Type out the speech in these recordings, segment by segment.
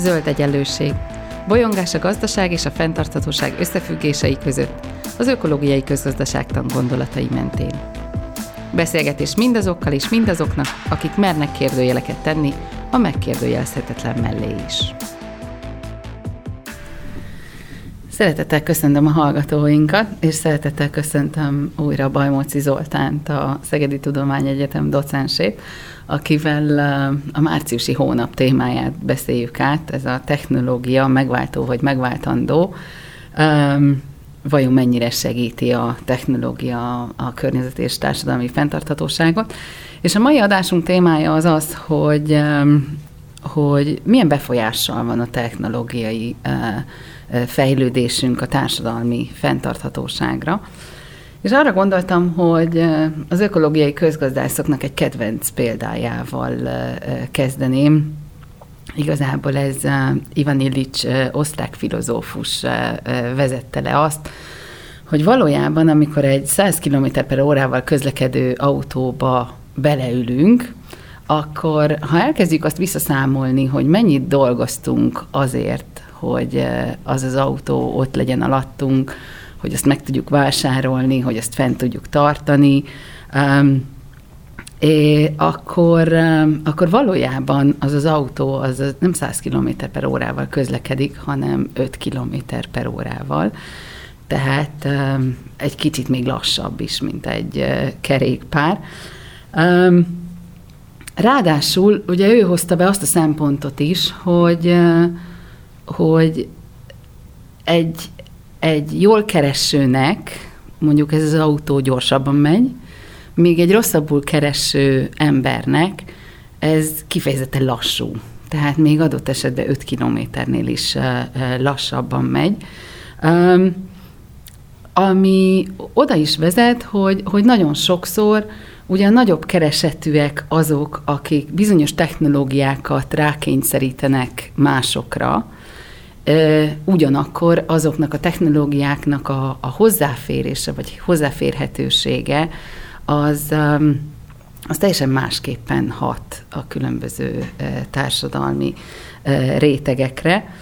Zöld egyenlőség. Bolyongás a gazdaság és a fenntarthatóság összefüggései között, az ökológiai közgazdaságtan gondolatai mentén. Beszélgetés mindazokkal és mindazoknak, akik mernek kérdőjeleket tenni a megkérdőjelezhetetlen mellé is. Szeretettel köszöntöm a hallgatóinkat, és szeretettel köszöntöm újra Bajmóci Zoltánt, a Szegedi Tudományegyetem docensét, akivel a márciusi hónap témáját beszéljük át, ez a technológia megváltó vagy megváltandó. Vajon mennyire segíti a technológia a környezet és társadalmi fenntarthatóságot? És a mai adásunk témája az az, hogy, hogy milyen befolyással van a technológiai fejlődésünk a társadalmi fenntarthatóságra. És arra gondoltam, hogy az ökológiai közgazdászoknak egy kedvenc példájával kezdeném. Igazából ez Ivan Illich osztrák filozófus vezette le azt, hogy valójában, amikor egy 100 km per órával közlekedő autóba beleülünk, akkor ha elkezdjük azt visszaszámolni, hogy mennyit dolgoztunk azért, hogy az az autó ott legyen alattunk, hogy azt meg tudjuk vásárolni, hogy azt fent tudjuk tartani, és akkor, akkor valójában az az autó az nem 100 km per órával közlekedik, hanem 5 km per órával. Tehát egy kicsit még lassabb is, mint egy uh, kerékpár. Ráadásul ugye ő hozta be azt a szempontot is, hogy, uh, hogy egy, egy jól keresőnek, mondjuk ez az autó gyorsabban megy, míg egy rosszabbul kereső embernek ez kifejezetten lassú. Tehát még adott esetben 5 kilométernél is lassabban megy. Ami oda is vezet, hogy, hogy nagyon sokszor ugye a nagyobb keresetűek azok, akik bizonyos technológiákat rákényszerítenek másokra, ugyanakkor azoknak a technológiáknak a, a hozzáférése, vagy hozzáférhetősége, az, az teljesen másképpen hat a különböző társadalmi rétegekre.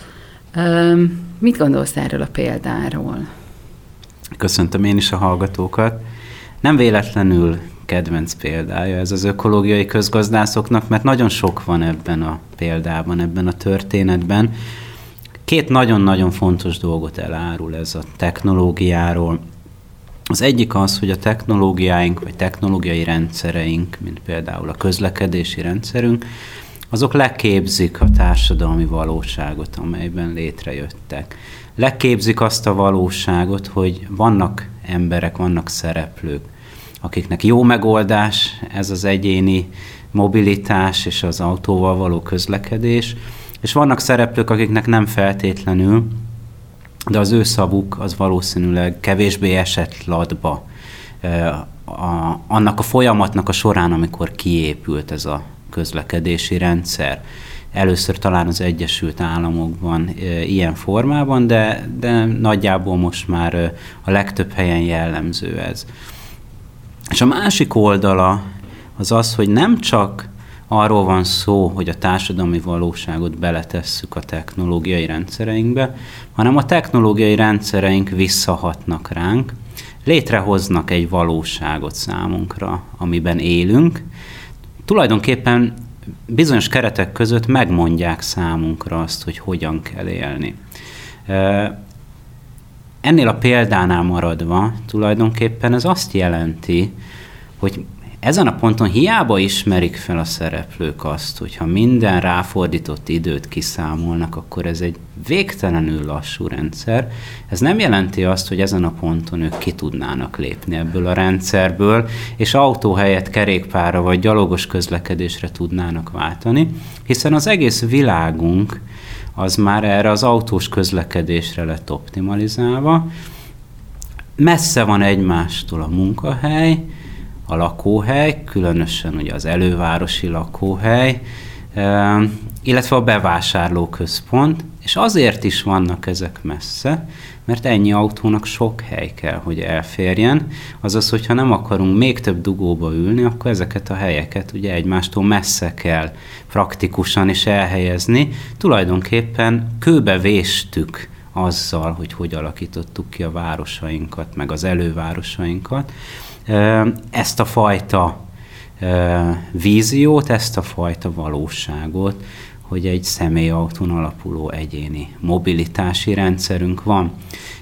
Mit gondolsz erről a példáról? Köszöntöm én is a hallgatókat. Nem véletlenül kedvenc példája ez az ökológiai közgazdászoknak, mert nagyon sok van ebben a példában, ebben a történetben. Két nagyon-nagyon fontos dolgot elárul ez a technológiáról. Az egyik az, hogy a technológiáink, vagy technológiai rendszereink, mint például a közlekedési rendszerünk, azok leképzik a társadalmi valóságot, amelyben létrejöttek. Leképzik azt a valóságot, hogy vannak emberek, vannak szereplők, akiknek jó megoldás ez az egyéni mobilitás és az autóval való közlekedés, és vannak szereplők, akiknek nem feltétlenül, de az ő szavuk az valószínűleg kevésbé esett latba a, annak a folyamatnak a során, amikor kiépült ez a közlekedési rendszer. Először talán az Egyesült Államokban e, ilyen formában, de, de nagyjából most már e, a legtöbb helyen jellemző ez. És a másik oldala az az, hogy nem csak arról van szó, hogy a társadalmi valóságot beletesszük a technológiai rendszereinkbe, hanem a technológiai rendszereink visszahatnak ránk, létrehoznak egy valóságot számunkra, amiben élünk. Tulajdonképpen bizonyos keretek között megmondják számunkra azt, hogy hogyan kell élni. Ennél a példánál maradva tulajdonképpen ez azt jelenti, hogy ezen a ponton hiába ismerik fel a szereplők azt, hogyha minden ráfordított időt kiszámolnak, akkor ez egy végtelenül lassú rendszer. Ez nem jelenti azt, hogy ezen a ponton ők ki tudnának lépni ebből a rendszerből, és autó helyett kerékpára vagy gyalogos közlekedésre tudnának váltani, hiszen az egész világunk az már erre az autós közlekedésre lett optimalizálva. Messze van egymástól a munkahely, a lakóhely, különösen ugye az elővárosi lakóhely, illetve a bevásárlóközpont, és azért is vannak ezek messze, mert ennyi autónak sok hely kell, hogy elférjen. Azaz, hogyha nem akarunk még több dugóba ülni, akkor ezeket a helyeket ugye egymástól messze kell praktikusan is elhelyezni. Tulajdonképpen kőbe véstük azzal, hogy hogy alakítottuk ki a városainkat, meg az elővárosainkat. Ezt a fajta víziót, ezt a fajta valóságot, hogy egy személyautón alapuló egyéni mobilitási rendszerünk van.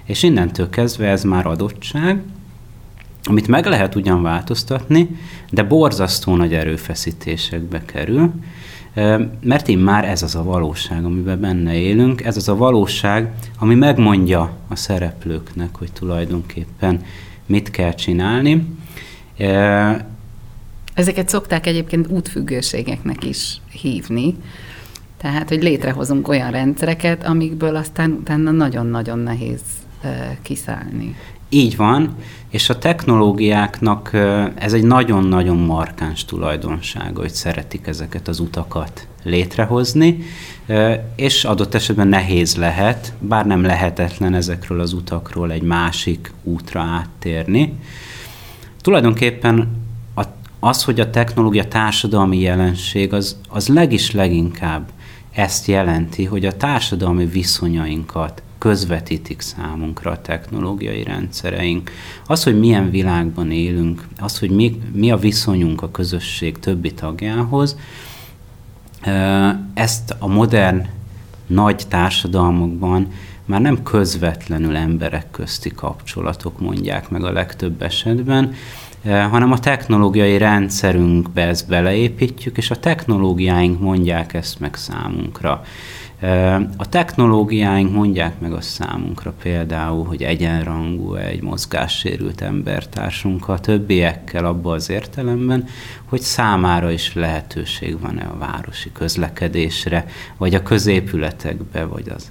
És innentől kezdve ez már adottság, amit meg lehet ugyan változtatni, de borzasztó nagy erőfeszítésekbe kerül, mert én már ez az a valóság, amiben benne élünk, ez az a valóság, ami megmondja a szereplőknek, hogy tulajdonképpen mit kell csinálni. Ezeket szokták egyébként útfüggőségeknek is hívni, tehát, hogy létrehozunk olyan rendszereket, amikből aztán utána nagyon-nagyon nehéz kiszállni. Így van, és a technológiáknak ez egy nagyon-nagyon markáns tulajdonsága, hogy szeretik ezeket az utakat létrehozni, és adott esetben nehéz lehet, bár nem lehetetlen ezekről az utakról egy másik útra áttérni. Tulajdonképpen az, hogy a technológia társadalmi jelenség, az, az legis leginkább ezt jelenti, hogy a társadalmi viszonyainkat közvetítik számunkra a technológiai rendszereink. Az, hogy milyen világban élünk, az, hogy mi, mi a viszonyunk a közösség többi tagjához, ezt a modern nagy társadalmakban már nem közvetlenül emberek közti kapcsolatok mondják meg a legtöbb esetben, hanem a technológiai rendszerünkbe ezt beleépítjük, és a technológiáink mondják ezt meg számunkra. A technológiáink mondják meg a számunkra például, hogy egyenrangú egy mozgássérült embertársunk a többiekkel abban az értelemben, hogy számára is lehetőség van-e a városi közlekedésre, vagy a középületekbe, vagy az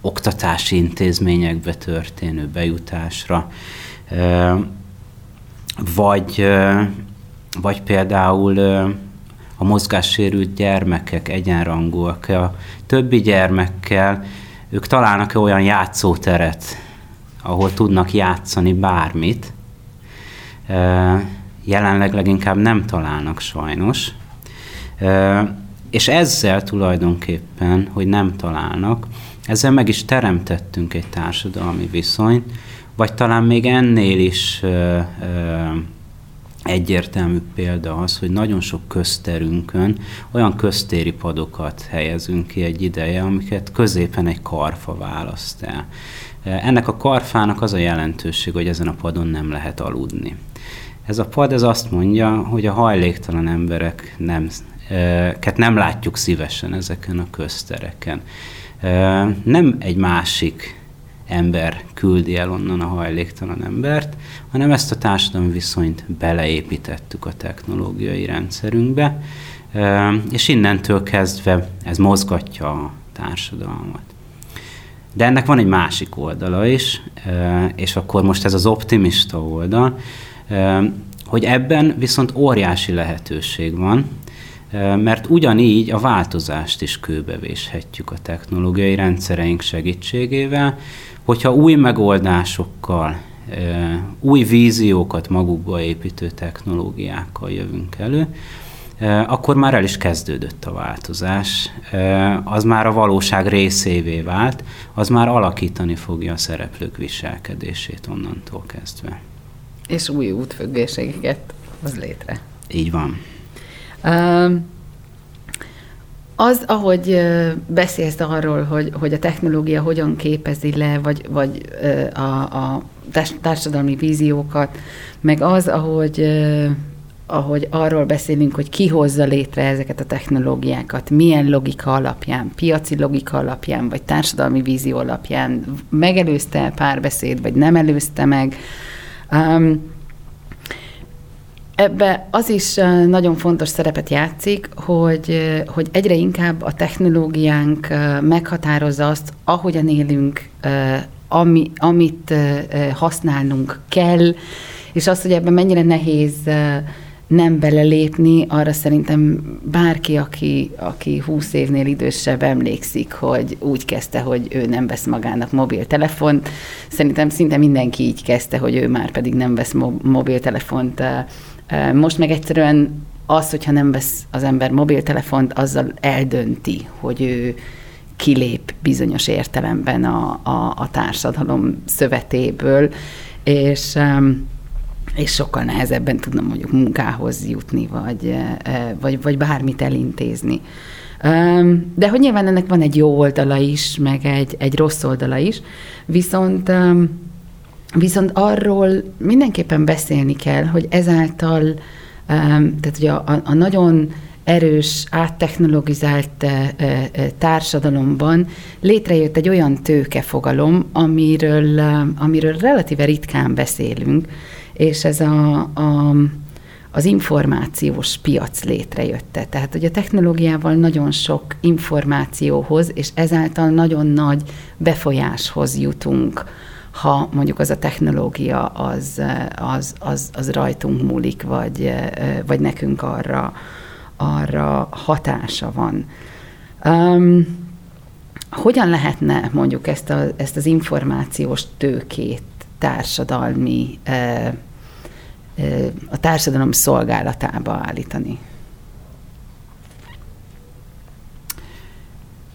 oktatási intézményekbe történő bejutásra vagy, vagy például a mozgássérült gyermekek egyenrangúak a többi gyermekkel, ők találnak -e olyan játszóteret, ahol tudnak játszani bármit. Jelenleg leginkább nem találnak sajnos. És ezzel tulajdonképpen, hogy nem találnak, ezzel meg is teremtettünk egy társadalmi viszonyt, vagy talán még ennél is ö, ö, egyértelmű példa az, hogy nagyon sok közterünkön olyan köztéri padokat helyezünk ki egy ideje, amiket középen egy karfa választ el. Ennek a karfának az a jelentőség, hogy ezen a padon nem lehet aludni. Ez a pad ez azt mondja, hogy a hajléktalan emberek nem, ket nem látjuk szívesen ezeken a köztereken. Nem egy másik ember küldi el onnan a hajléktalan embert, hanem ezt a társadalmi viszonyt beleépítettük a technológiai rendszerünkbe, és innentől kezdve ez mozgatja a társadalmat. De ennek van egy másik oldala is, és akkor most ez az optimista oldal, hogy ebben viszont óriási lehetőség van, mert ugyanígy a változást is kőbevéshetjük a technológiai rendszereink segítségével, hogyha új megoldásokkal, új víziókat magukba építő technológiákkal jövünk elő, akkor már el is kezdődött a változás. Az már a valóság részévé vált, az már alakítani fogja a szereplők viselkedését onnantól kezdve. És új útfüggéségeket hoz létre. Így van. Az, ahogy beszélsz arról, hogy, hogy a technológia hogyan képezi le, vagy, vagy a, a társadalmi víziókat, meg az, ahogy, ahogy arról beszélünk, hogy ki hozza létre ezeket a technológiákat, milyen logika alapján, piaci logika alapján, vagy társadalmi vízió alapján, megelőzte párbeszéd, vagy nem előzte meg. Um, Ebbe az is nagyon fontos szerepet játszik, hogy, hogy egyre inkább a technológiánk meghatározza azt, ahogyan élünk, ami, amit használnunk kell, és az, hogy ebben mennyire nehéz nem belelépni, arra szerintem bárki, aki, aki 20 évnél idősebb emlékszik, hogy úgy kezdte, hogy ő nem vesz magának mobiltelefont. Szerintem szinte mindenki így kezdte, hogy ő már pedig nem vesz mobiltelefont. Most meg egyszerűen az, hogyha nem vesz az ember mobiltelefont, azzal eldönti, hogy ő kilép bizonyos értelemben a, a, a társadalom szövetéből, és és sokkal nehezebben tudna mondjuk munkához jutni, vagy, vagy, vagy bármit elintézni. De hogy nyilván ennek van egy jó oldala is, meg egy, egy rossz oldala is, viszont, viszont arról mindenképpen beszélni kell, hogy ezáltal, tehát ugye a, a, nagyon erős, áttechnologizált társadalomban létrejött egy olyan tőkefogalom, amiről, amiről relatíve ritkán beszélünk, és ez a, a, az információs piac létrejötte. Tehát, hogy a technológiával nagyon sok információhoz, és ezáltal nagyon nagy befolyáshoz jutunk, ha mondjuk az a technológia az, az, az, az rajtunk múlik, vagy, vagy nekünk arra, arra hatása van. Um, hogyan lehetne mondjuk ezt, a, ezt az információs tőkét társadalmi a társadalom szolgálatába állítani?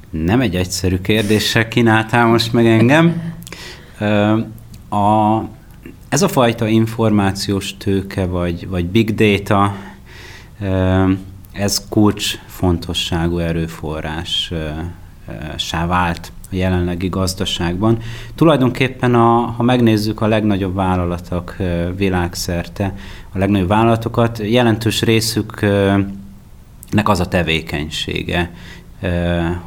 Nem egy egyszerű kérdéssel kínáltál most meg engem. A, ez a fajta információs tőke, vagy, vagy big data, ez kulcs fontosságú erőforrás vált a jelenlegi gazdaságban. Tulajdonképpen, a, ha megnézzük a legnagyobb vállalatok világszerte, a legnagyobb vállalatokat, jelentős részüknek az a tevékenysége,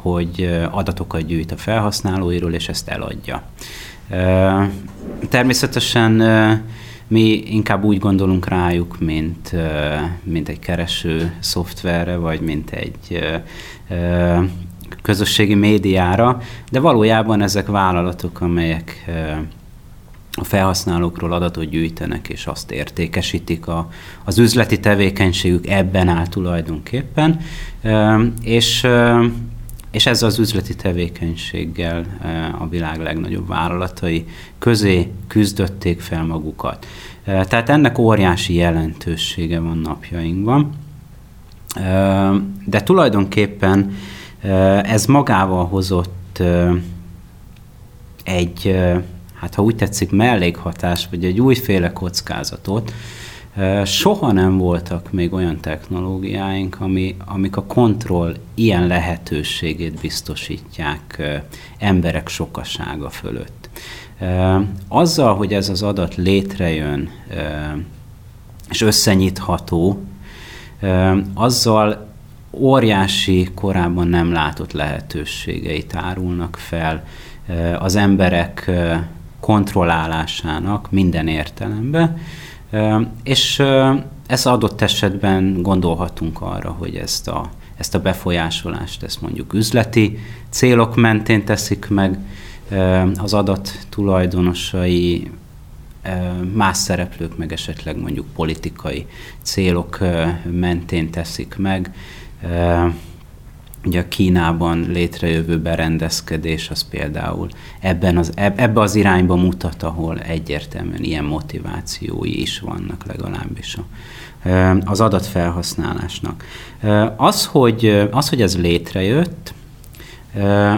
hogy adatokat gyűjt a felhasználóiról, és ezt eladja. Természetesen mi inkább úgy gondolunk rájuk, mint, mint egy kereső szoftverre, vagy mint egy közösségi médiára, de valójában ezek vállalatok, amelyek a felhasználókról adatot gyűjtenek, és azt értékesítik, a, az üzleti tevékenységük ebben áll tulajdonképpen, és, és ezzel az üzleti tevékenységgel a világ legnagyobb vállalatai közé küzdötték fel magukat. Tehát ennek óriási jelentősége van napjainkban, de tulajdonképpen ez magával hozott egy, hát ha úgy tetszik, mellékhatás, vagy egy újféle kockázatot. Soha nem voltak még olyan technológiáink, ami, amik a kontroll ilyen lehetőségét biztosítják emberek sokasága fölött. Azzal, hogy ez az adat létrejön és összenyitható, azzal óriási, korábban nem látott lehetőségeit árulnak fel az emberek kontrollálásának minden értelemben, és ez adott esetben gondolhatunk arra, hogy ezt a, ezt a befolyásolást, ezt mondjuk üzleti célok mentén teszik meg, az adat tulajdonosai, más szereplők meg esetleg mondjuk politikai célok mentén teszik meg, Ugye a Kínában létrejövő berendezkedés az például ebben az, ebbe az irányba mutat, ahol egyértelműen ilyen motivációi is vannak legalábbis a, az adatfelhasználásnak. Az hogy, az, hogy ez létrejött,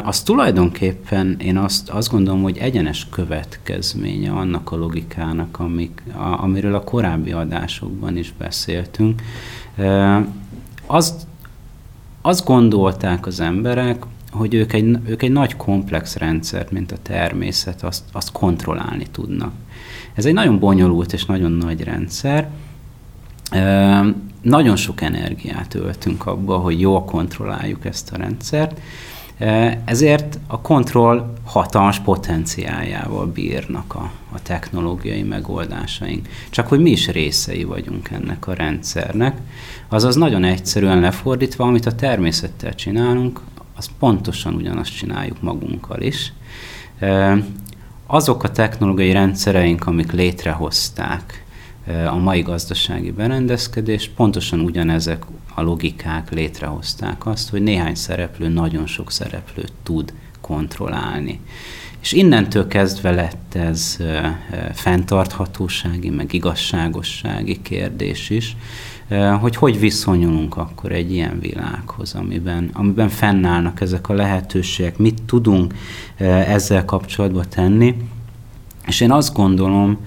az tulajdonképpen én azt, azt gondolom, hogy egyenes következménye annak a logikának, amik, a, amiről a korábbi adásokban is beszéltünk. Azt azt gondolták az emberek, hogy ők egy, ők egy nagy komplex rendszert, mint a természet, azt, azt kontrollálni tudnak. Ez egy nagyon bonyolult és nagyon nagy rendszer. E, nagyon sok energiát öltünk abba, hogy jól kontrolláljuk ezt a rendszert, ezért a kontroll hatalmas potenciáljával bírnak a, a technológiai megoldásaink. Csak hogy mi is részei vagyunk ennek a rendszernek. Azaz nagyon egyszerűen lefordítva, amit a természettel csinálunk, az pontosan ugyanazt csináljuk magunkkal is. Azok a technológiai rendszereink, amik létrehozták a mai gazdasági berendezkedés, pontosan ugyanezek a logikák létrehozták azt, hogy néhány szereplő nagyon sok szereplőt tud kontrollálni. És innentől kezdve lett ez fenntarthatósági, meg igazságossági kérdés is, hogy hogy viszonyulunk akkor egy ilyen világhoz, amiben, amiben fennállnak ezek a lehetőségek, mit tudunk ezzel kapcsolatban tenni. És én azt gondolom,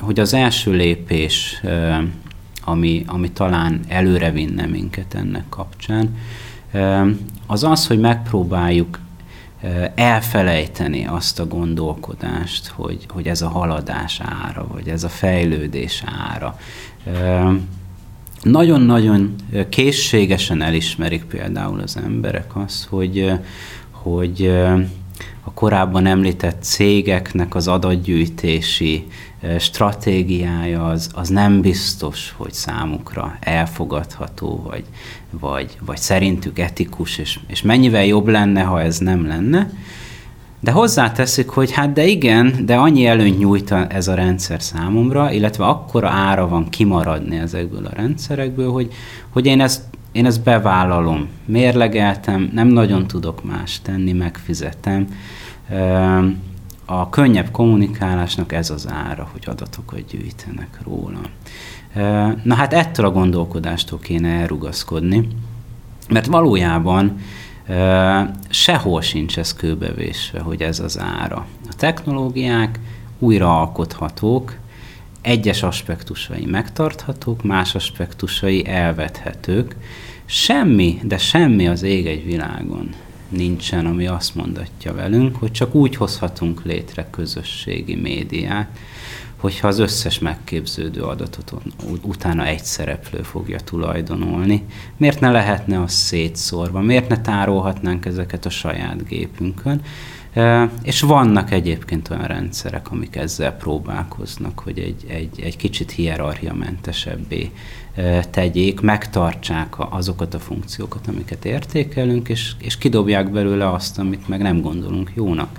hogy az első lépés, ami, ami talán előre vinne minket ennek kapcsán, az az, hogy megpróbáljuk elfelejteni azt a gondolkodást, hogy, hogy ez a haladás ára, vagy ez a fejlődés ára. Nagyon-nagyon készségesen elismerik például az emberek azt, hogy, hogy a korábban említett cégeknek az adatgyűjtési stratégiája az, az nem biztos, hogy számukra elfogadható, vagy, vagy, vagy szerintük etikus, és, és mennyivel jobb lenne, ha ez nem lenne. De hozzáteszik, hogy hát de igen, de annyi előnyt nyújt ez a rendszer számomra, illetve akkora ára van kimaradni ezekből a rendszerekből, hogy, hogy én ezt én ezt bevállalom, mérlegeltem, nem nagyon tudok más tenni, megfizetem. A könnyebb kommunikálásnak ez az ára, hogy adatokat gyűjtenek róla. Na hát ettől a gondolkodástól kéne elrugaszkodni, mert valójában sehol sincs ez kőbevésve, hogy ez az ára. A technológiák újraalkothatók, egyes aspektusai megtarthatók, más aspektusai elvethetők. Semmi, de semmi az ég egy világon nincsen, ami azt mondatja velünk, hogy csak úgy hozhatunk létre közösségi médiát, hogyha az összes megképződő adatot utána egy szereplő fogja tulajdonolni. Miért ne lehetne az szétszórva? Miért ne tárolhatnánk ezeket a saját gépünkön? És vannak egyébként olyan rendszerek, amik ezzel próbálkoznak, hogy egy, egy, egy kicsit hierarchiamentesebbé tegyék, megtartsák azokat a funkciókat, amiket értékelünk, és, és kidobják belőle azt, amit meg nem gondolunk jónak.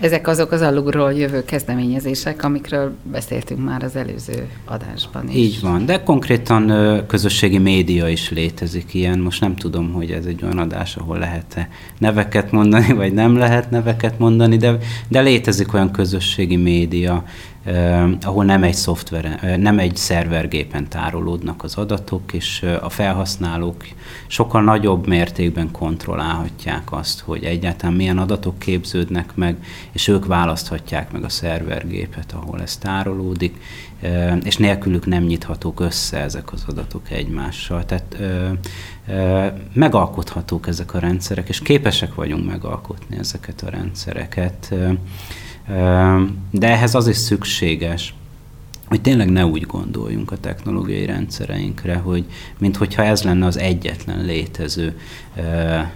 Ezek azok az alulról jövő kezdeményezések, amikről beszéltünk már az előző adásban is. Így van, de konkrétan közösségi média is létezik ilyen. Most nem tudom, hogy ez egy olyan adás, ahol lehet-e neveket mondani, vagy nem lehet neveket mondani, de, de létezik olyan közösségi média, ahol nem egy szoftver, nem egy szervergépen tárolódnak az adatok, és a felhasználók sokkal nagyobb mértékben kontrollálhatják azt, hogy egyáltalán milyen adatok képződnek meg, és ők választhatják meg a szervergépet, ahol ez tárolódik, és nélkülük nem nyithatók össze ezek az adatok egymással. Tehát megalkothatók ezek a rendszerek, és képesek vagyunk megalkotni ezeket a rendszereket de ehhez az is szükséges, hogy tényleg ne úgy gondoljunk a technológiai rendszereinkre, hogy mint hogyha ez lenne az egyetlen létező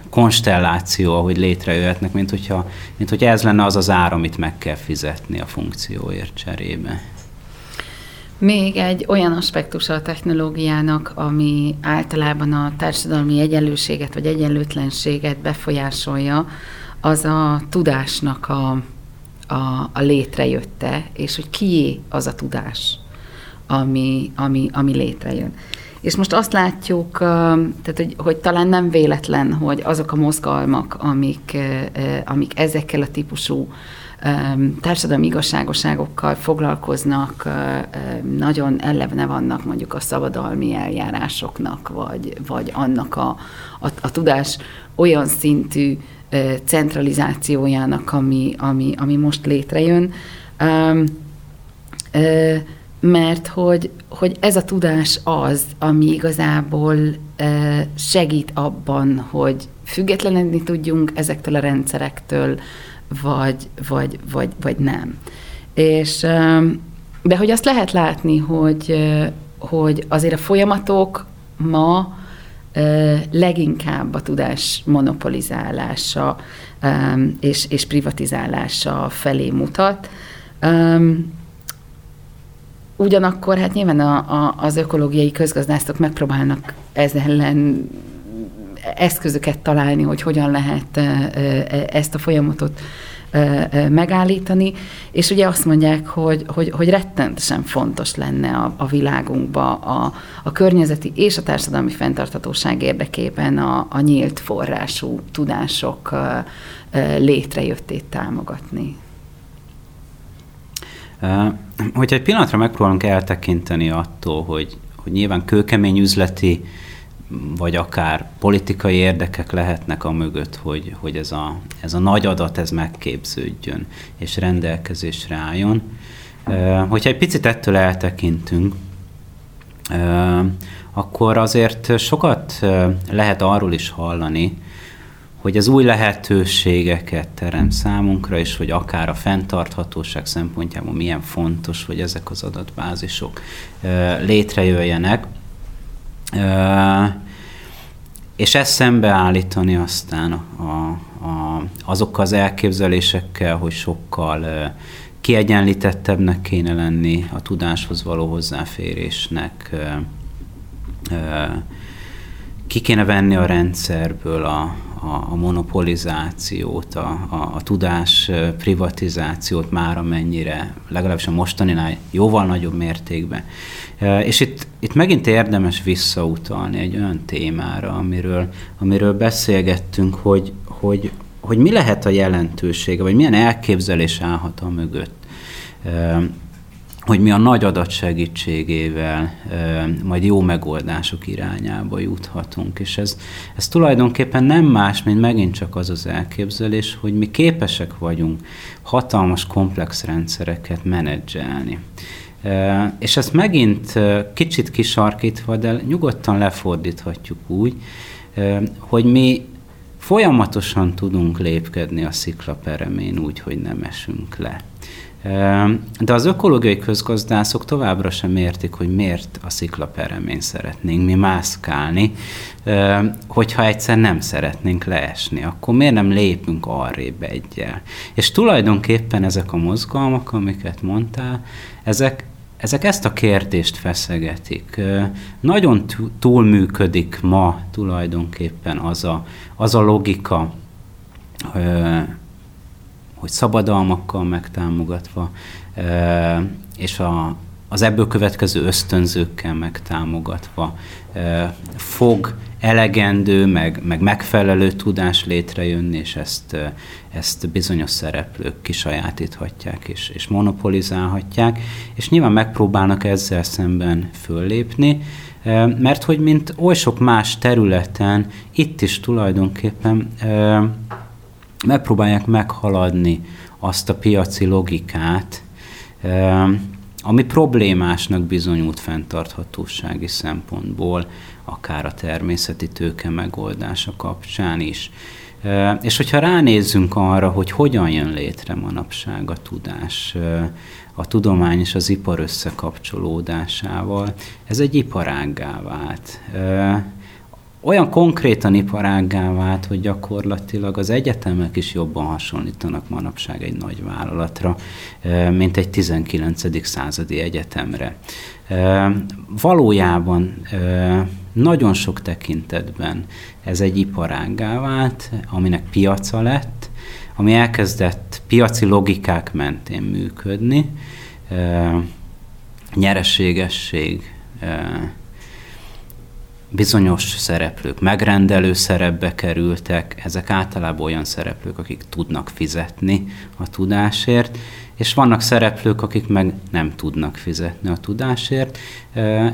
konstelláció, ahogy létrejöhetnek, mint hogyha, mint hogyha ez lenne az az ár, amit meg kell fizetni a funkcióért cserébe. Még egy olyan aspektusa a technológiának, ami általában a társadalmi egyenlőséget vagy egyenlőtlenséget befolyásolja, az a tudásnak a a, a létrejötte, és hogy kié az a tudás, ami, ami, ami létrejön. És most azt látjuk, tehát, hogy, hogy talán nem véletlen, hogy azok a mozgalmak, amik, amik ezekkel a típusú társadalmi igazságoságokkal foglalkoznak, nagyon elevne vannak mondjuk a szabadalmi eljárásoknak, vagy, vagy annak a, a, a tudás olyan szintű centralizációjának, ami, ami, ami most létrejön, mert hogy, hogy ez a tudás az, ami igazából segít abban, hogy függetlenedni tudjunk ezektől a rendszerektől, vagy, vagy, vagy, vagy nem. És, de hogy azt lehet látni, hogy, hogy azért a folyamatok ma leginkább a tudás monopolizálása és, és privatizálása felé mutat. Ugyanakkor hát nyilván a, a, az ökológiai közgazdászok megpróbálnak ez ellen eszközöket találni, hogy hogyan lehet ezt a folyamatot megállítani, és ugye azt mondják, hogy, hogy, hogy rettentesen fontos lenne a, a világunkba a, a környezeti és a társadalmi fenntarthatóság érdekében a, a nyílt forrású tudások létrejöttét támogatni. Hogyha egy pillanatra megpróbálunk eltekinteni attól, hogy, hogy nyilván kőkemény üzleti vagy akár politikai érdekek lehetnek a mögött, hogy, hogy ez, a, ez a nagy adat ez megképződjön és rendelkezésre álljon. Hogyha egy picit ettől eltekintünk, akkor azért sokat lehet arról is hallani, hogy az új lehetőségeket teremt számunkra, és hogy akár a fenntarthatóság szempontjából milyen fontos, hogy ezek az adatbázisok létrejöjjenek. És ezt szembeállítani aztán a, a, azokkal az elképzelésekkel, hogy sokkal kiegyenlítettebbnek kéne lenni a tudáshoz való hozzáférésnek, ki kéne venni a rendszerből a, a, a monopolizációt, a, a, a tudás privatizációt már amennyire, legalábbis a mostaninál jóval nagyobb mértékben. És itt, itt megint érdemes visszautalni egy olyan témára, amiről, amiről beszélgettünk, hogy, hogy, hogy mi lehet a jelentősége, vagy milyen elképzelés állhat a mögött hogy mi a nagy adat segítségével majd jó megoldások irányába juthatunk. És ez, ez tulajdonképpen nem más, mint megint csak az az elképzelés, hogy mi képesek vagyunk hatalmas komplex rendszereket menedzselni. És ezt megint kicsit kisarkítva, de nyugodtan lefordíthatjuk úgy, hogy mi folyamatosan tudunk lépkedni a sziklaperemén úgy, hogy nem esünk le. De az ökológiai közgazdászok továbbra sem értik, hogy miért a sziklaperemény szeretnénk mi mászkálni, hogyha egyszer nem szeretnénk leesni, akkor miért nem lépünk arrébb egyel. És tulajdonképpen ezek a mozgalmak, amiket mondtál, ezek, ezek ezt a kérdést feszegetik. Nagyon túlműködik ma tulajdonképpen az a, az a logika, hogy szabadalmakkal megtámogatva, és a, az ebből következő ösztönzőkkel megtámogatva fog elegendő, meg, meg megfelelő tudás létrejönni, és ezt, ezt bizonyos szereplők kisajátíthatják és, és monopolizálhatják, és nyilván megpróbálnak ezzel szemben föllépni, mert hogy mint oly sok más területen, itt is tulajdonképpen megpróbálják meghaladni azt a piaci logikát, ami problémásnak bizonyult fenntarthatósági szempontból, akár a természeti tőke megoldása kapcsán is. És hogyha ránézzünk arra, hogy hogyan jön létre manapság a tudás, a tudomány és az ipar összekapcsolódásával, ez egy iparággá vált olyan konkrétan iparággá vált, hogy gyakorlatilag az egyetemek is jobban hasonlítanak manapság egy nagy vállalatra, mint egy 19. századi egyetemre. Valójában nagyon sok tekintetben ez egy iparággá vált, aminek piaca lett, ami elkezdett piaci logikák mentén működni, nyereségesség, bizonyos szereplők megrendelő szerepbe kerültek, ezek általában olyan szereplők, akik tudnak fizetni a tudásért, és vannak szereplők, akik meg nem tudnak fizetni a tudásért,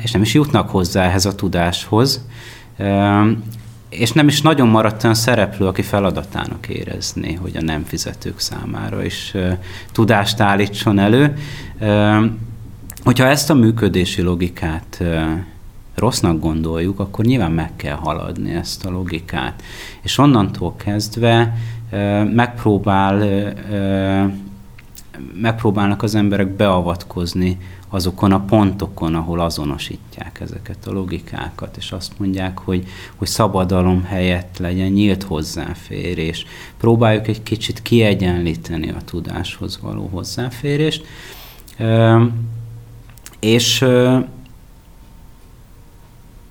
és nem is jutnak hozzá ehhez a tudáshoz, és nem is nagyon maradt olyan szereplő, aki feladatának érezni, hogy a nem fizetők számára is tudást állítson elő. Hogyha ezt a működési logikát rossznak gondoljuk, akkor nyilván meg kell haladni ezt a logikát. És onnantól kezdve megpróbál, megpróbálnak az emberek beavatkozni azokon a pontokon, ahol azonosítják ezeket a logikákat, és azt mondják, hogy, hogy szabadalom helyett legyen nyílt hozzáférés. Próbáljuk egy kicsit kiegyenlíteni a tudáshoz való hozzáférést, és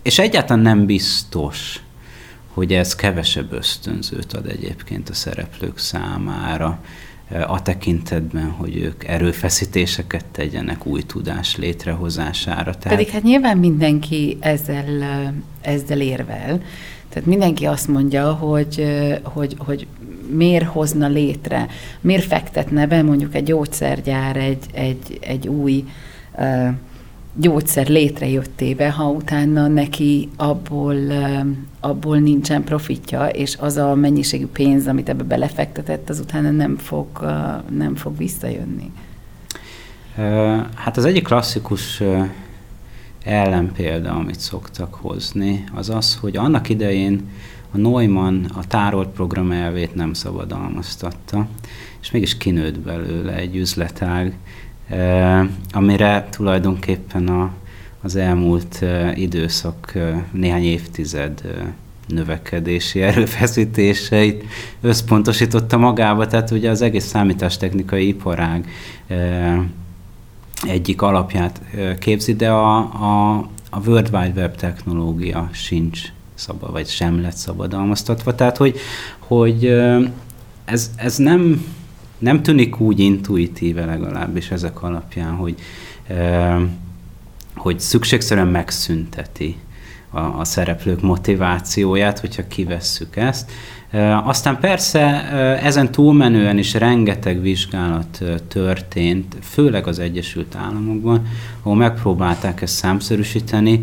és egyáltalán nem biztos, hogy ez kevesebb ösztönzőt ad egyébként a szereplők számára a tekintetben, hogy ők erőfeszítéseket tegyenek új tudás létrehozására. Tehát... Pedig hát nyilván mindenki ezzel, ezzel érvel. Tehát mindenki azt mondja, hogy, hogy, hogy miért hozna létre, miért fektetne be mondjuk egy gyógyszergyár egy, egy, egy új gyógyszer létrejöttébe, ha utána neki abból, abból nincsen profitja, és az a mennyiségű pénz, amit ebbe belefektetett, az utána nem fog, nem fog visszajönni. Hát az egyik klasszikus ellenpélda, amit szoktak hozni, az az, hogy annak idején a Neumann a tárolt program elvét nem szabadalmaztatta, és mégis kinőtt belőle egy üzletág, amire tulajdonképpen a, az elmúlt eh, időszak eh, néhány évtized növekedési erőfeszítéseit összpontosította magába, tehát ugye az egész számítástechnikai iparág egyik alapját képzi, de a, a, a World Wide Web technológia sincs szabad, vagy sem lett szabadalmaztatva. Tehát, hogy, hogy ez, ez nem, nem tűnik úgy intuitíve legalábbis ezek alapján, hogy, hogy szükségszerűen megszünteti a, a szereplők motivációját, hogyha kivesszük ezt. Aztán persze ezen túlmenően is rengeteg vizsgálat történt, főleg az Egyesült Államokban, ahol megpróbálták ezt számszerűsíteni,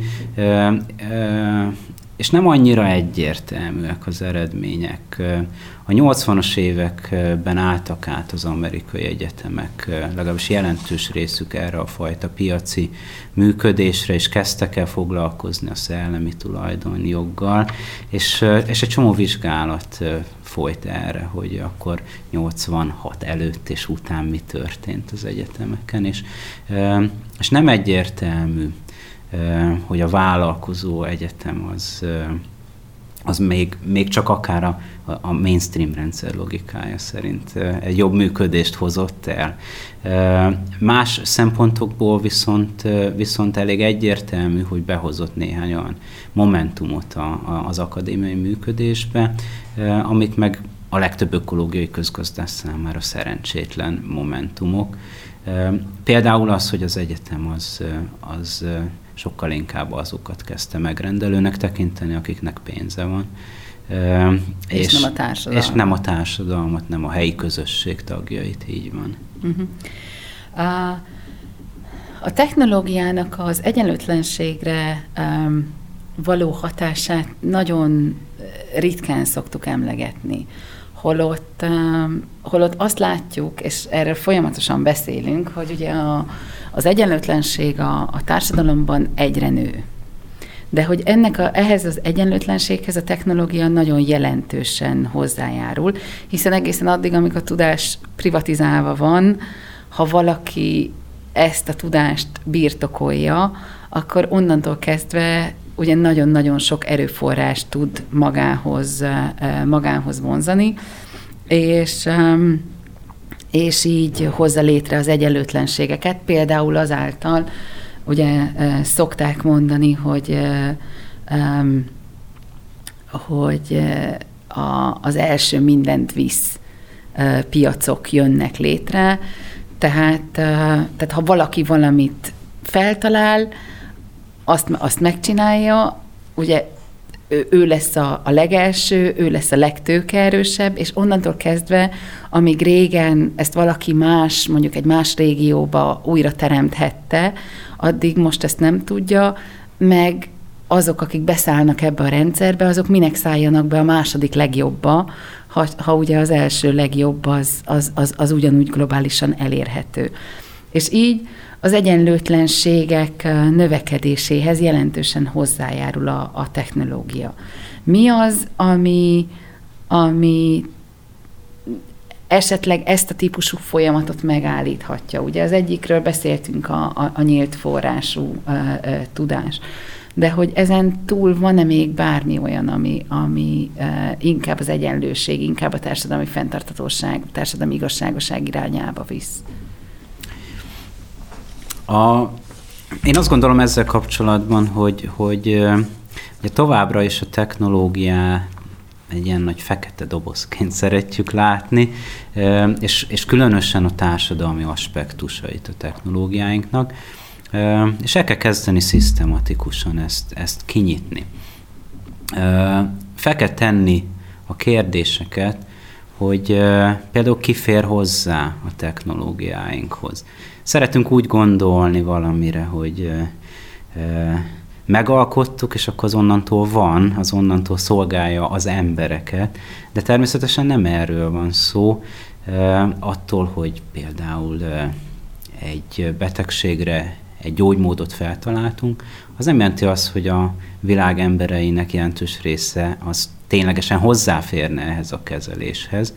és nem annyira egyértelműek az eredmények. A 80-as években álltak át az amerikai egyetemek, legalábbis jelentős részük erre a fajta piaci működésre, és kezdtek el foglalkozni a szellemi tulajdonjoggal, és, és egy csomó vizsgálat folyt erre, hogy akkor 86 előtt és után mi történt az egyetemeken, és, és nem egyértelmű hogy a vállalkozó egyetem az, az még, még csak akár a, a mainstream rendszer logikája szerint egy jobb működést hozott el. Más szempontokból viszont, viszont elég egyértelmű, hogy behozott néhány olyan momentumot a, a, az akadémiai működésbe, amik meg a legtöbb ökológiai közgazdás számára szerencsétlen momentumok. Például az, hogy az egyetem az, az sokkal inkább azokat kezdte megrendelőnek tekinteni, akiknek pénze van. És, és nem a társadalmat. És nem a társadalmat, nem a helyi közösség tagjait, így van. Uh-huh. A, a technológiának az egyenlőtlenségre um, való hatását nagyon ritkán szoktuk emlegetni. Holott, holott azt látjuk, és erről folyamatosan beszélünk, hogy ugye a, az egyenlőtlenség a, a társadalomban egyre nő. De hogy ennek a, ehhez az egyenlőtlenséghez a technológia nagyon jelentősen hozzájárul, hiszen egészen addig, amíg a tudás privatizálva van, ha valaki ezt a tudást birtokolja, akkor onnantól kezdve ugye nagyon-nagyon sok erőforrást tud magához, magához vonzani, és és így hozza létre az egyenlőtlenségeket, például azáltal, ugye szokták mondani, hogy hogy a, az első mindent visz piacok jönnek létre, tehát, tehát ha valaki valamit feltalál, azt, azt megcsinálja, ugye ő, lesz a, a legelső, ő lesz a legtőkeerősebb, és onnantól kezdve, amíg régen ezt valaki más, mondjuk egy más régióba újra teremthette, addig most ezt nem tudja, meg azok, akik beszállnak ebbe a rendszerbe, azok minek szálljanak be a második legjobbba, ha, ha ugye az első legjobb az, az, az, az ugyanúgy globálisan elérhető. És így az egyenlőtlenségek növekedéséhez jelentősen hozzájárul a, a technológia. Mi az, ami, ami esetleg ezt a típusú folyamatot megállíthatja? Ugye az egyikről beszéltünk a, a, a nyílt forrású a, a, tudás. De hogy ezen túl van-e még bármi olyan, ami, ami uh, inkább az egyenlőség, inkább a társadalmi fenntartatóság, társadalmi igazságoság irányába visz? A, én azt gondolom ezzel kapcsolatban, hogy, hogy ugye továbbra is a technológiát egy ilyen nagy fekete dobozként szeretjük látni, és, és különösen a társadalmi aspektusait a technológiáinknak, és el kell kezdeni szisztematikusan ezt, ezt kinyitni. Fel kell tenni a kérdéseket, hogy például ki fér hozzá a technológiáinkhoz. Szeretünk úgy gondolni valamire, hogy megalkottuk, és akkor az onnantól van, az onnantól szolgálja az embereket, de természetesen nem erről van szó, attól, hogy például egy betegségre egy gyógymódot feltaláltunk, az nem jelenti azt, hogy a világ embereinek jelentős része az ténylegesen hozzáférne ehhez a kezeléshez.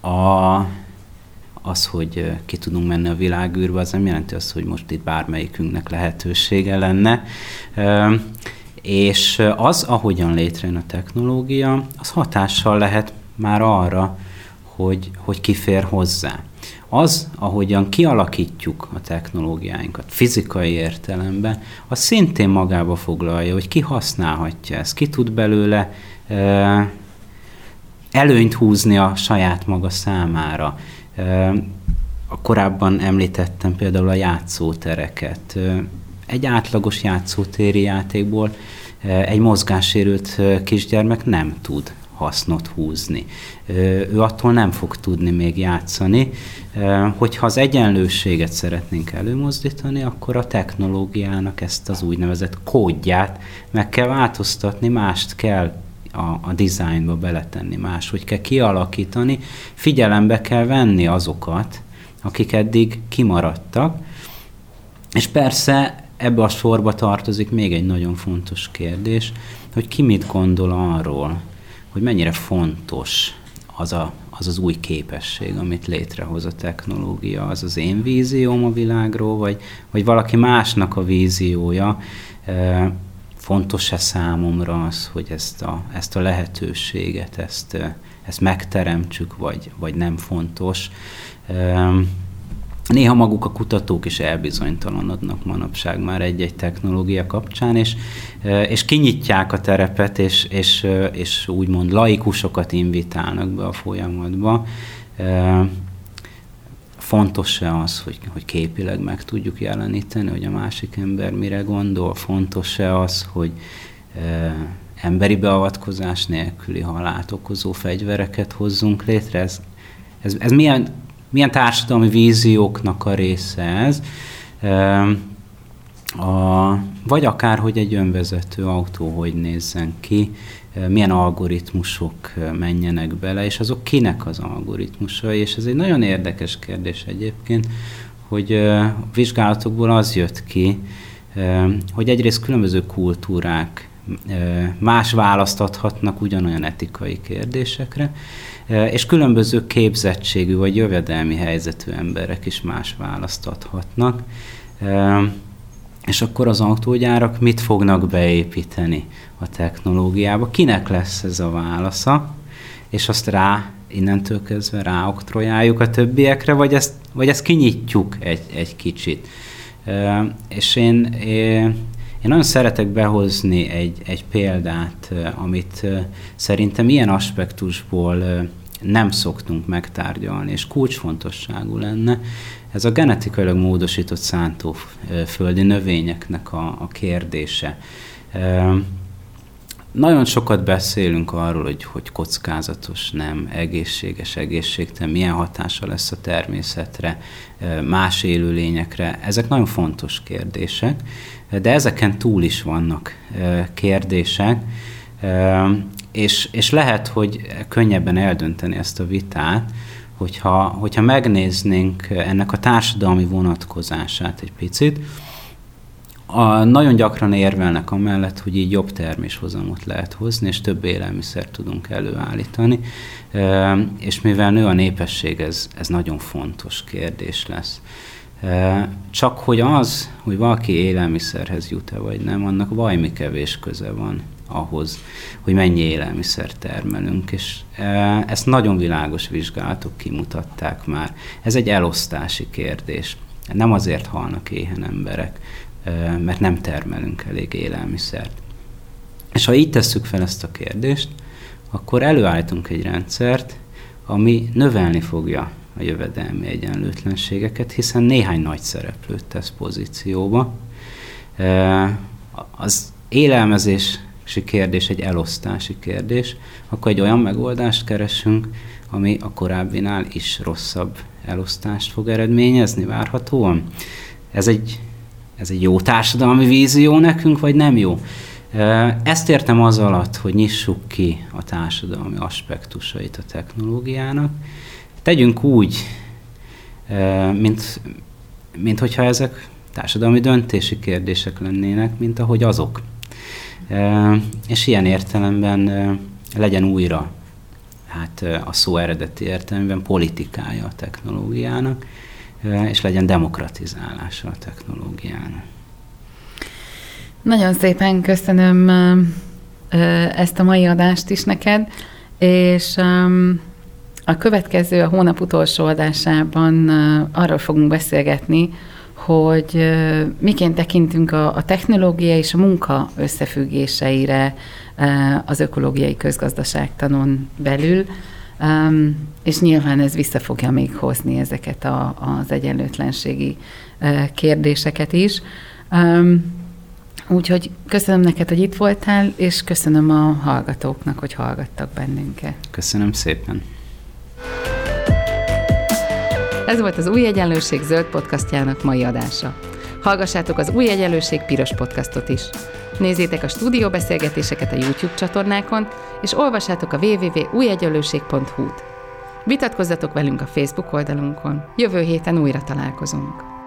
A, az, hogy ki tudunk menni a világűrbe, az nem jelenti azt, hogy most itt bármelyikünknek lehetősége lenne. És az, ahogyan létrejön a technológia, az hatással lehet már arra, hogy, hogy kifér hozzá. Az, ahogyan kialakítjuk a technológiáinkat fizikai értelemben, az szintén magába foglalja, hogy ki használhatja ezt, ki tud belőle előnyt húzni a saját maga számára. A korábban említettem például a játszótereket. Egy átlagos játszótéri játékból egy mozgássérült kisgyermek nem tud hasznot húzni. Ő attól nem fog tudni még játszani. Hogyha az egyenlőséget szeretnénk előmozdítani, akkor a technológiának ezt az úgynevezett kódját meg kell változtatni, mást kell a, a dizájnba beletenni, máshogy kell kialakítani, figyelembe kell venni azokat, akik eddig kimaradtak, és persze ebbe a sorba tartozik még egy nagyon fontos kérdés, hogy ki mit gondol arról, hogy mennyire fontos az, a, az az új képesség, amit létrehoz a technológia, az az én vízióm a világról, vagy, vagy valaki másnak a víziója. Fontos-e számomra az, hogy ezt a, ezt a lehetőséget, ezt, ezt megteremtsük, vagy, vagy nem fontos. Néha maguk a kutatók is elbizonytalanodnak manapság már egy-egy technológia kapcsán, és, és kinyitják a terepet, és, és, és úgymond laikusokat invitálnak be a folyamatba. Fontos-e az, hogy, hogy képileg meg tudjuk jeleníteni, hogy a másik ember mire gondol? Fontos-e az, hogy emberi beavatkozás nélküli halált okozó fegyvereket hozzunk létre? Ez, ez, ez milyen milyen társadalmi vízióknak a része ez, a, vagy akár, hogy egy önvezető autó hogy nézzen ki, milyen algoritmusok menjenek bele, és azok kinek az algoritmusai, és ez egy nagyon érdekes kérdés egyébként, hogy a vizsgálatokból az jött ki, hogy egyrészt különböző kultúrák más választ adhatnak ugyanolyan etikai kérdésekre, és különböző képzettségű vagy jövedelmi helyzetű emberek is más választ adhatnak. És akkor az autógyárak mit fognak beépíteni a technológiába? Kinek lesz ez a válasza? És azt rá, innentől kezdve ráoktrojáljuk a többiekre, vagy ezt, vagy ezt kinyitjuk egy, egy kicsit. És én, én nagyon szeretek behozni egy, egy példát, amit szerintem ilyen aspektusból nem szoktunk megtárgyalni, és kulcsfontosságú lenne. Ez a genetikailag módosított szántóföldi növényeknek a, a kérdése. Nagyon sokat beszélünk arról, hogy, hogy kockázatos, nem, egészséges, egészségtelen, milyen hatása lesz a természetre, más élőlényekre. Ezek nagyon fontos kérdések, de ezeken túl is vannak kérdések, és, és lehet, hogy könnyebben eldönteni ezt a vitát, hogyha, hogyha megnéznénk ennek a társadalmi vonatkozását egy picit, a, nagyon gyakran érvelnek amellett, hogy így jobb terméshozamot lehet hozni, és több élelmiszert tudunk előállítani, e, és mivel nő a népesség, ez, ez nagyon fontos kérdés lesz. E, csak hogy az, hogy valaki élelmiszerhez jut-e vagy nem, annak vajmi kevés köze van ahhoz, hogy mennyi élelmiszer termelünk, és e, ezt nagyon világos vizsgálatok kimutatták már. Ez egy elosztási kérdés. Nem azért halnak éhen emberek, mert nem termelünk elég élelmiszert. És ha így tesszük fel ezt a kérdést, akkor előállítunk egy rendszert, ami növelni fogja a jövedelmi egyenlőtlenségeket, hiszen néhány nagy szereplőt tesz pozícióba. Az élelmezési kérdés egy elosztási kérdés, akkor egy olyan megoldást keresünk, ami a korábbinál is rosszabb elosztást fog eredményezni várhatóan. Ez egy, ez egy jó társadalmi vízió nekünk, vagy nem jó? Ezt értem az alatt, hogy nyissuk ki a társadalmi aspektusait a technológiának. Tegyünk úgy, mint, mint hogyha ezek társadalmi döntési kérdések lennének, mint ahogy azok. És ilyen értelemben legyen újra hát a szó eredeti értelemben politikája a technológiának, és legyen demokratizálása a technológiának. Nagyon szépen köszönöm ezt a mai adást is neked, és a következő, a hónap utolsó adásában arról fogunk beszélgetni, hogy miként tekintünk a, a technológia és a munka összefüggéseire az ökológiai közgazdaságtanon belül, és nyilván ez vissza fogja még hozni ezeket a, az egyenlőtlenségi kérdéseket is. Úgyhogy köszönöm neked, hogy itt voltál, és köszönöm a hallgatóknak, hogy hallgattak bennünket. Köszönöm szépen. Ez volt az Új Egyenlőség zöld podcastjának mai adása. Hallgassátok az Új Egyenlőség piros podcastot is. Nézzétek a stúdióbeszélgetéseket a YouTube csatornákon, és olvassátok a www.újegyenlőség.hu-t. Vitatkozzatok velünk a Facebook oldalunkon. Jövő héten újra találkozunk.